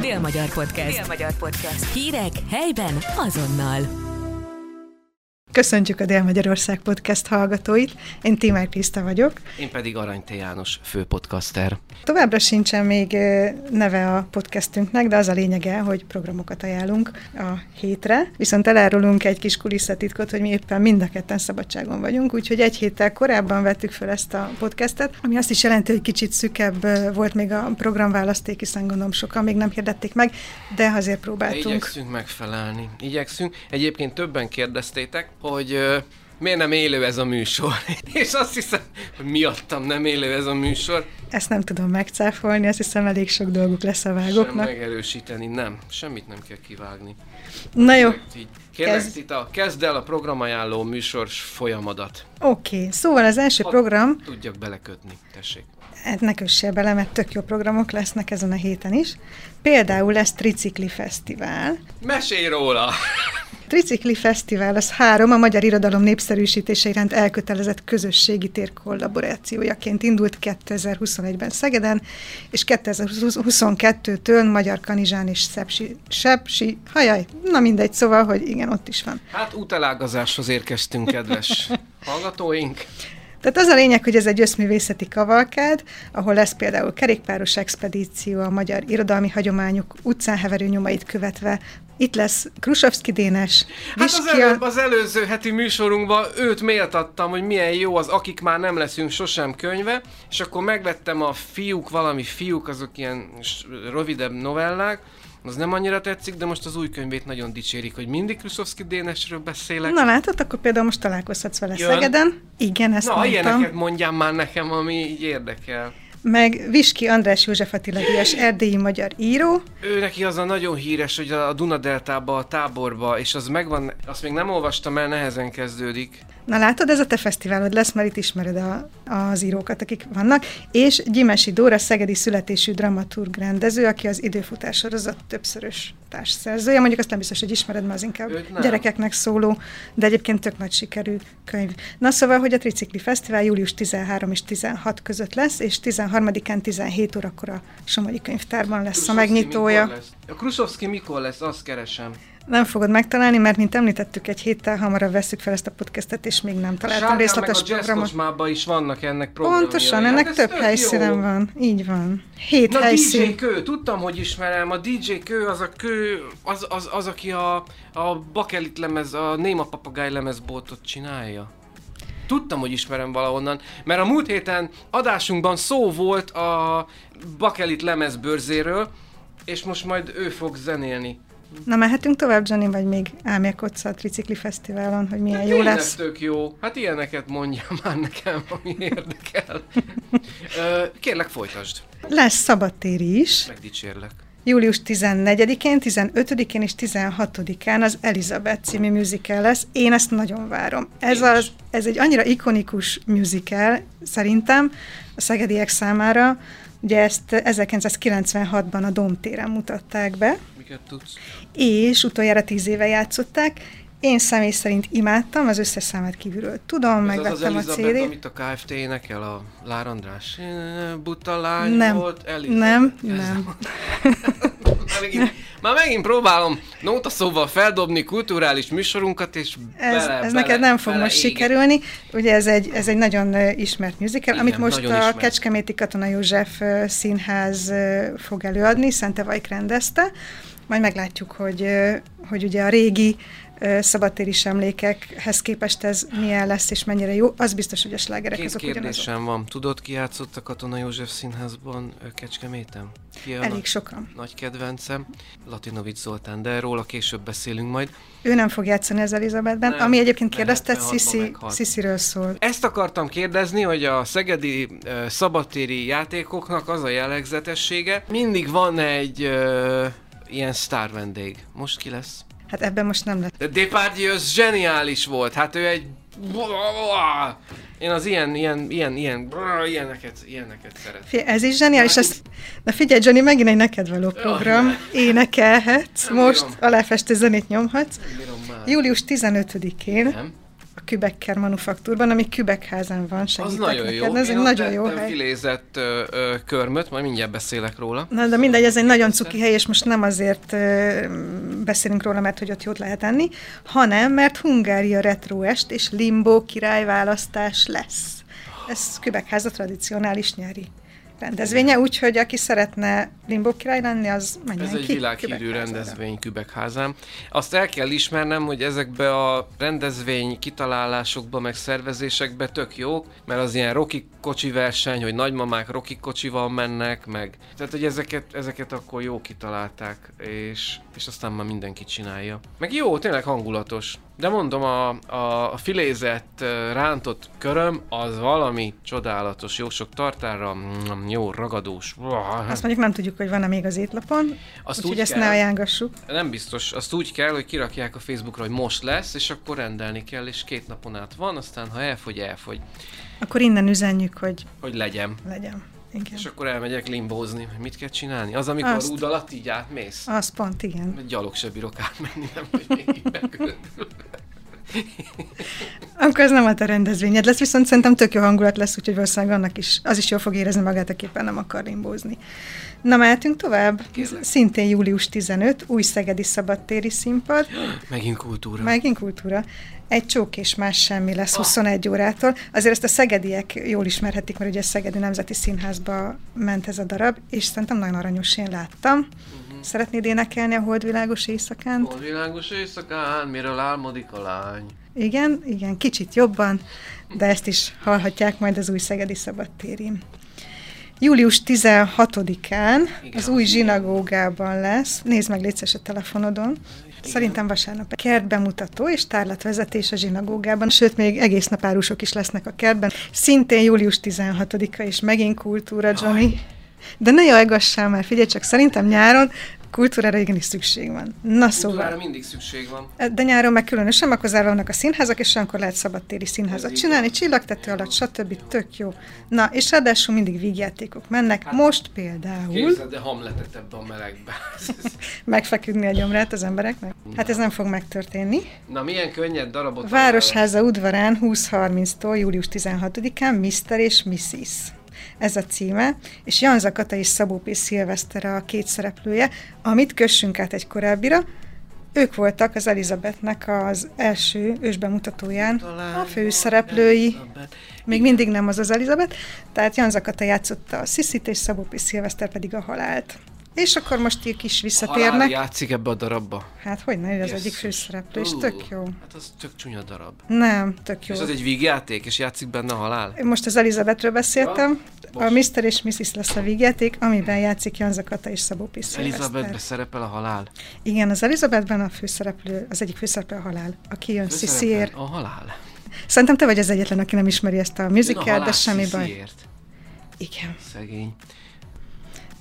Dél-Magyar Podcast. Dél-Magyar Podcast. Hírek helyben azonnal. Köszöntjük a Dél-Magyarország podcast hallgatóit. Én Timár Kriszta vagyok. Én pedig Arany T. János, főpodcaster. Továbbra sincsen még neve a podcastünknek, de az a lényege, hogy programokat ajánlunk a hétre. Viszont elárulunk egy kis kulisszatitkot, hogy mi éppen mind a ketten szabadságon vagyunk, úgyhogy egy héttel korábban vettük fel ezt a podcastet, ami azt is jelenti, hogy kicsit szükebb volt még a programválaszték, hiszen gondolom sokan még nem hirdették meg, de azért próbáltunk. De igyekszünk megfelelni. Igyekszünk. Egyébként többen kérdeztétek, hogy uh, miért nem élő ez a műsor. És azt hiszem, hogy miattam nem élő ez a műsor. Ezt nem tudom megcáfolni, azt hiszem elég sok dolguk lesz a vágóknak. Sem megerősíteni, nem. Semmit nem kell kivágni. Na jó. Kérlek, kezd... Tita, kezd el a programajánló műsors folyamadat. Oké, okay. szóval az első ha program... Tudjak belekötni, tessék. Hát ne kössél bele, mert tök jó programok lesznek ezen a héten is. Például lesz Tricikli Fesztivál. Mesélj róla! Tricikli Fesztivál az három a magyar irodalom népszerűsítése iránt elkötelezett közösségi tér kollaborációjaként indult 2021-ben Szegeden, és 2022-től Magyar Kanizsán és Szepsi, Sepsi, hajaj, na mindegy, szóval, hogy igen, ott is van. Hát útelágazáshoz érkeztünk, kedves hallgatóink. Tehát az a lényeg, hogy ez egy összművészeti kavalkád, ahol lesz például kerékpáros expedíció, a magyar irodalmi hagyományok utcán heverő nyomait követve, itt lesz Krusovszki Dénes. Hát az, előbb, az előző heti műsorunkban őt méltattam, hogy milyen jó az Akik már nem leszünk sosem könyve, és akkor megvettem a fiúk, valami fiúk, azok ilyen rövidebb novellák, az nem annyira tetszik, de most az új könyvét nagyon dicsérik, hogy mindig Krusovszki Dénesről beszélek. Na látod, akkor például most találkozhatsz vele Jön. Szegeden. Igen, ezt Na, mondtam. ilyeneket mondjam már nekem, ami így érdekel meg Viski András József Attila Díjas erdélyi magyar író. Ő neki az a nagyon híres, hogy a Dunadeltába, a táborba, és az megvan, azt még nem olvastam el, nehezen kezdődik. Na látod, ez a te fesztiválod lesz, mert itt ismered a, az írókat, akik vannak, és Gyimesi Dóra, szegedi születésű dramaturg rendező, aki az időfutás sorozat többszörös társszerzője. Mondjuk azt nem biztos, hogy ismered, mert az inkább gyerekeknek szóló, de egyébként tök nagy sikerű könyv. Na szóval, hogy a Tricikli Fesztivál július 13 és 16 között lesz, és 13-án 17 órakor a Somogyi Könyvtárban lesz Krusovszki a megnyitója. Lesz? A Krusovszki mikor lesz? Azt keresem. Nem fogod megtalálni, mert mint említettük, egy héttel hamarabb veszük fel ezt a podcastet, és még nem találtam Sárkán részletes meg a programot. is vannak ennek programjai. Pontosan, hát ennek több helyszínen jó. van. Így van. Hét Na, helyszín. DJ Kő, tudtam, hogy ismerem. A DJ Kő az a kő, az, az, az aki a, a bakelit lemez, a Néma Papagáj lemezboltot csinálja. Tudtam, hogy ismerem valahonnan, mert a múlt héten adásunkban szó volt a bakelit lemezbőrzéről, és most majd ő fog zenélni. Na mehetünk tovább, Johnny, vagy még elmélkodsz a Tricikli Fesztiválon, hogy milyen hát jó lesz? tök jó. Hát ilyeneket mondja már nekem, ami érdekel. Kérlek, folytasd. Lesz szabadtéri is. Megdicsérlek. Július 14-én, 15-én és 16-án az Elizabeth című musical lesz. Én ezt nagyon várom. Ez, az, ez egy annyira ikonikus musical, szerintem, a szegediek számára. Ugye ezt 1996-ban a Domtéren mutatták be miket tudsz? És utoljára tíz éve játszották. Én személy szerint imádtam, az összes számát kívülről tudom, Ez megvettem az a CD-t. amit a KFT énekel, a Lár András buta lány nem, volt, Elizabeth. Nem, nem. megint, már megint próbálom nóta szóval feldobni kulturális műsorunkat, és ez, bele, ez bele, neked nem fog most éget. sikerülni. Ugye ez egy, ez egy nagyon ismert musical, Igen, amit most a ismert. Kecskeméti Katona József Színház fog előadni, Szente Vajk rendezte majd meglátjuk, hogy, hogy ugye a régi szabadtéri emlékekhez képest ez milyen lesz, és mennyire jó. Az biztos, hogy a slágerek Két azok kérdésem ugyanazok. van. Tudod, ki játszott a Katona József Színházban Kecskeméten? Ki Elég nagy, sokan. Nagy kedvencem, Latinovic Zoltán, de róla később beszélünk majd. Ő nem fog játszani az Elizabethben, nem, ami egyébként kérdezted, Sisi, Sisiről szól. Ezt akartam kérdezni, hogy a szegedi uh, szabadtéri játékoknak az a jellegzetessége, mindig van egy uh, ilyen sztár vendég. Most ki lesz? Hát ebben most nem lett. Depardieu zseniális volt. Hát ő egy... Én az ilyen, ilyen, ilyen, ilyen, ilyeneket, ilyeneket szeretem. ez is zseniális. Hát, ezt... Na figyelj, Johnny, megint egy neked való program. Oh, Énekelhetsz, nem most bírom. aláfestő zenét nyomhatsz. Július 15-én nem. Kübekker manufaktúrban, ami Kübekházán van, segítek Az nagyon neked. jó. Ez egy nagyon jó hely. filézett ö, ö, körmöt, majd mindjárt beszélek róla. Na, de mindegy, ez egy nagyon cuki hely, és most nem azért ö, beszélünk róla, mert hogy ott jót lehet enni, hanem mert Hungária retro est és limbo királyválasztás lesz. Ez Kübekháza tradicionális nyári rendezvénye, úgyhogy aki szeretne limbo király lenni, az menjen Ez egy ki világhírű rendezvény Kübekházán. Azt el kell ismernem, hogy ezekbe a rendezvény kitalálásokba, meg szervezésekbe tök jók, mert az ilyen roki kocsi verseny, hogy nagymamák roki kocsival mennek, meg... Tehát, hogy ezeket, ezeket akkor jó kitalálták, és, és aztán már mindenki csinálja. Meg jó, tényleg hangulatos. De mondom, a, a, a filézett rántott köröm, az valami csodálatos, jó sok tartára, mm, jó ragadós. Azt mondjuk nem tudjuk, hogy van-e még az étlapon, Azt úgyhogy úgy ezt kell. ne ajángassuk. Nem biztos, azt úgy kell, hogy kirakják a Facebookra, hogy most lesz, és akkor rendelni kell, és két napon át van, aztán ha elfogy, elfogy, Akkor innen üzenjük, hogy hogy legyen. legyen. Igen. És akkor elmegyek limbózni, hogy mit kell csinálni. Az, amikor Azt. Rúd alatt így átmész. Az pont, igen. Gyalog se bírok átmenni, nem hogy még így. Akkor ez nem a te rendezvényed lesz, viszont szerintem tök jó hangulat lesz, úgyhogy valószínűleg annak is, az is jól fog érezni magát, aki éppen nem akar limbózni. Na, mehetünk tovább? Kérlek. Szintén július 15, új Szegedi Szabadtéri színpad, Megint kultúra. megint kultúra. Egy csók és más semmi lesz 21 órától. Azért ezt a szegediek jól ismerhetik, mert ugye a Szegedi Nemzeti Színházba ment ez a darab, és szerintem nagyon aranyos, én láttam. Mhm. Szeretnéd énekelni a Holdvilágos éjszakánt? Hol világos éjszakán, miről álmodik a lány. Igen, igen, kicsit jobban, de ezt is hallhatják majd az új Szegedi Szabadtérin. Július 16-án Igen, az új zsinagógában lesz, nézd meg létszes a telefonodon, Szerintem vasárnap kertbemutató és tárlatvezetés a zsinagógában, sőt, még egész nap árusok is lesznek a kertben. Szintén július 16-a, és megint kultúra, Johnny. De ne jajgassál már, figyelj csak, szerintem nyáron kultúrára igenis szükség van. Na Kultúrára szóval. mindig szükség van. De nyáron meg különösen, akkor zárva vannak a színházak, és akkor lehet szabadtéri Ez színházat így csinálni, csillagtető alatt, stb. Tök jó. Na, és ráadásul mindig vígjátékok mennek. Hát, Most például Képzeld, de Hamletet ebben a melegben. megfeküdni a gyomrát az embereknek. Hát ez nem fog megtörténni. Na, milyen könnyed darabot Városháza udvarán 20-30-tól július 16-án Mr. és Mrs. Ez a címe, és Janza Kata és Szabó P. Szilveszter a két szereplője, amit kössünk át egy korábbira. Ők voltak az Elizabethnek az első ősbemutatóján a főszereplői. Még mindig nem az az Elizabeth, tehát Janza Kata játszotta a Sissit, és Szabó P. Szilveszter pedig a halált. És akkor most ők is Halál visszatérnek. játszik ebbe a darabba. Hát hogy ne, ő az Jesszus. egyik főszereplő, és tök jó. Hát az tök csúnya darab. Nem, tök jó. És az egy vígjáték, és játszik benne a halál? Most az Elizabethről beszéltem. Ja, a. Mr. és Mrs. lesz a vígjáték, amiben játszik Janza Kata és Szabó P. Szilveszter. Elizabethbe szerepel a halál. Igen, az Elizabethben a főszereplő, az egyik főszereplő a halál, aki jön Sisiért. A halál. Szerintem te vagy az egyetlen, aki nem ismeri ezt a musical, de halál semmi baj. Igen. Szegény.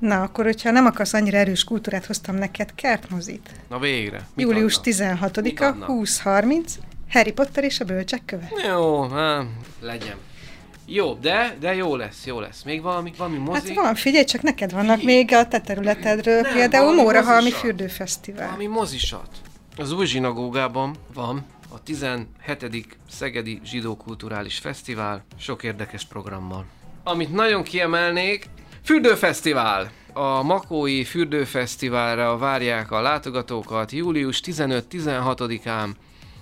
Na, akkor, hogyha nem akarsz annyira erős kultúrát, hoztam neked kertmozit. Na végre. Mit Július adnak? Mit 16-a, adnak? 20.30, Harry Potter és a bölcsek köve. Jó, hát, legyen. Jó, de, de jó lesz, jó lesz. Még valami, valami mozi? Hát van, figyelj, csak neked vannak Figyelj. még a te területedről, Nem, például Mórahalmi fürdőfesztivál. Valami mozisat. Az új zsinagógában van a 17. Szegedi Zsidó Kulturális Fesztivál, sok érdekes programmal. Amit nagyon kiemelnék, Fürdőfesztivál! A Makói Fürdőfesztiválra várják a látogatókat július 15-16-án.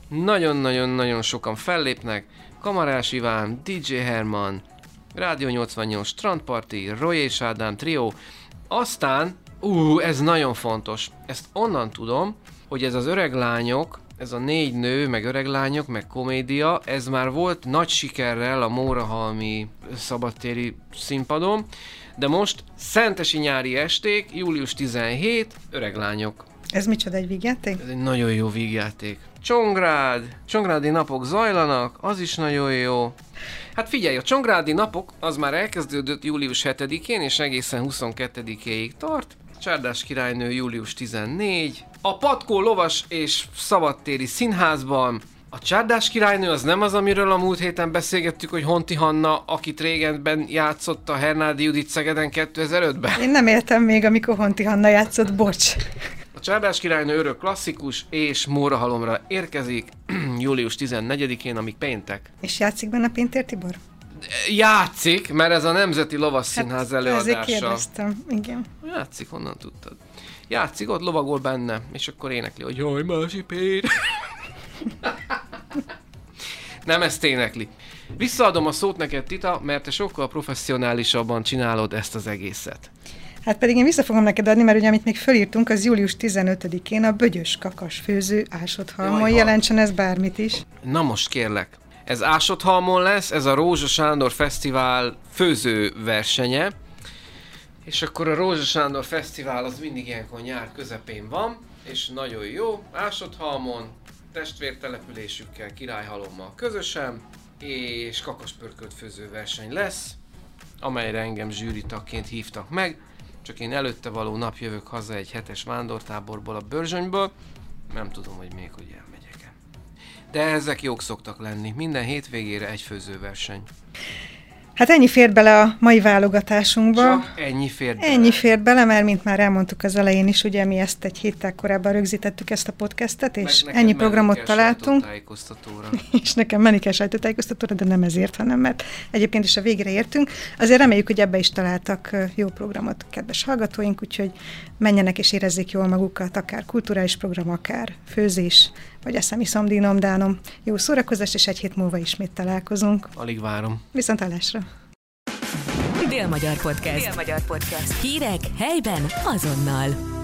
Nagyon-nagyon-nagyon sokan fellépnek. Kamarás Iván, DJ Herman, Rádió 88, Strandparty, Roy és Ádám Trio. Aztán, ú, ez nagyon fontos. Ezt onnan tudom, hogy ez az öreg lányok, ez a négy nő, meg öreg lányok, meg komédia, ez már volt nagy sikerrel a Mórahalmi szabadtéri színpadon, de most Szentesi nyári esték, július 17, öreg lányok. Ez micsoda egy vígjáték? Ez egy nagyon jó vígjáték. Csongrád, Csongrádi napok zajlanak, az is nagyon jó. Hát figyelj, a Csongrádi napok az már elkezdődött július 7-én és egészen 22-éig tart. Csárdás királynő július 14. A Patkó lovas és szabadtéri színházban a Csárdás királynő az nem az, amiről a múlt héten beszélgettük, hogy Honti Hanna, akit régenben játszott a Hernádi Judit Szegeden 2005-ben. Én nem éltem még, amikor Honti Hanna játszott, bocs. A Csárdás királynő örök klasszikus, és Mórahalomra érkezik július 14-én, amíg péntek. És játszik benne Pintér Tibor? Játszik, mert ez a Nemzeti Lovasz Színház Hát, ezért előadása. kérdeztem, igen. Játszik, honnan tudtad? Játszik, ott lovagol benne, és akkor énekli, hogy jaj, másik pér. Nem ezt énekli. Visszaadom a szót neked, Tita, mert te sokkal professzionálisabban csinálod ezt az egészet. Hát pedig én vissza fogom neked adni, mert ugye amit még fölírtunk, az július 15-én a Bögyös Kakas főző Ásodhalmon jelentsen ez bármit is. Na most kérlek, ez Ásodhalmon lesz, ez a Rózsa Sándor Fesztivál főző versenye, és akkor a Rózsa Sándor Fesztivál az mindig ilyenkor nyár közepén van, és nagyon jó, Ásodhalmon, testvértelepülésükkel, királyhalommal közösen, és kakaspörkölt főzőverseny lesz, amelyre engem zsűritagként hívtak meg, csak én előtte való nap jövök haza egy hetes vándortáborból a Börzsönyből, nem tudom, hogy még hogy elmegyek-e. De ezek jók szoktak lenni. Minden hétvégére egy főzőverseny. Hát ennyi fér bele a mai válogatásunkba. Csak ennyi fér bele. Ennyi fér bele, mert mint már elmondtuk az elején is, ugye mi ezt egy héttel korábban rögzítettük ezt a podcastet, Meg és nekem ennyi programot találtunk. és nekem menni kell sajtótájékoztatóra, de nem ezért, hanem mert egyébként is a végre értünk. Azért reméljük, hogy ebbe is találtak jó programot kedves hallgatóink, úgyhogy menjenek és érezzék jól magukat, akár kulturális program, akár főzés, vagy eszemi szomdínom, dánom. Jó szórakozást, és egy hét múlva ismét találkozunk. Alig várom. Viszont hallásra! Dél-Magyar Podcast. Dél-Magyar Podcast. Hírek helyben azonnal.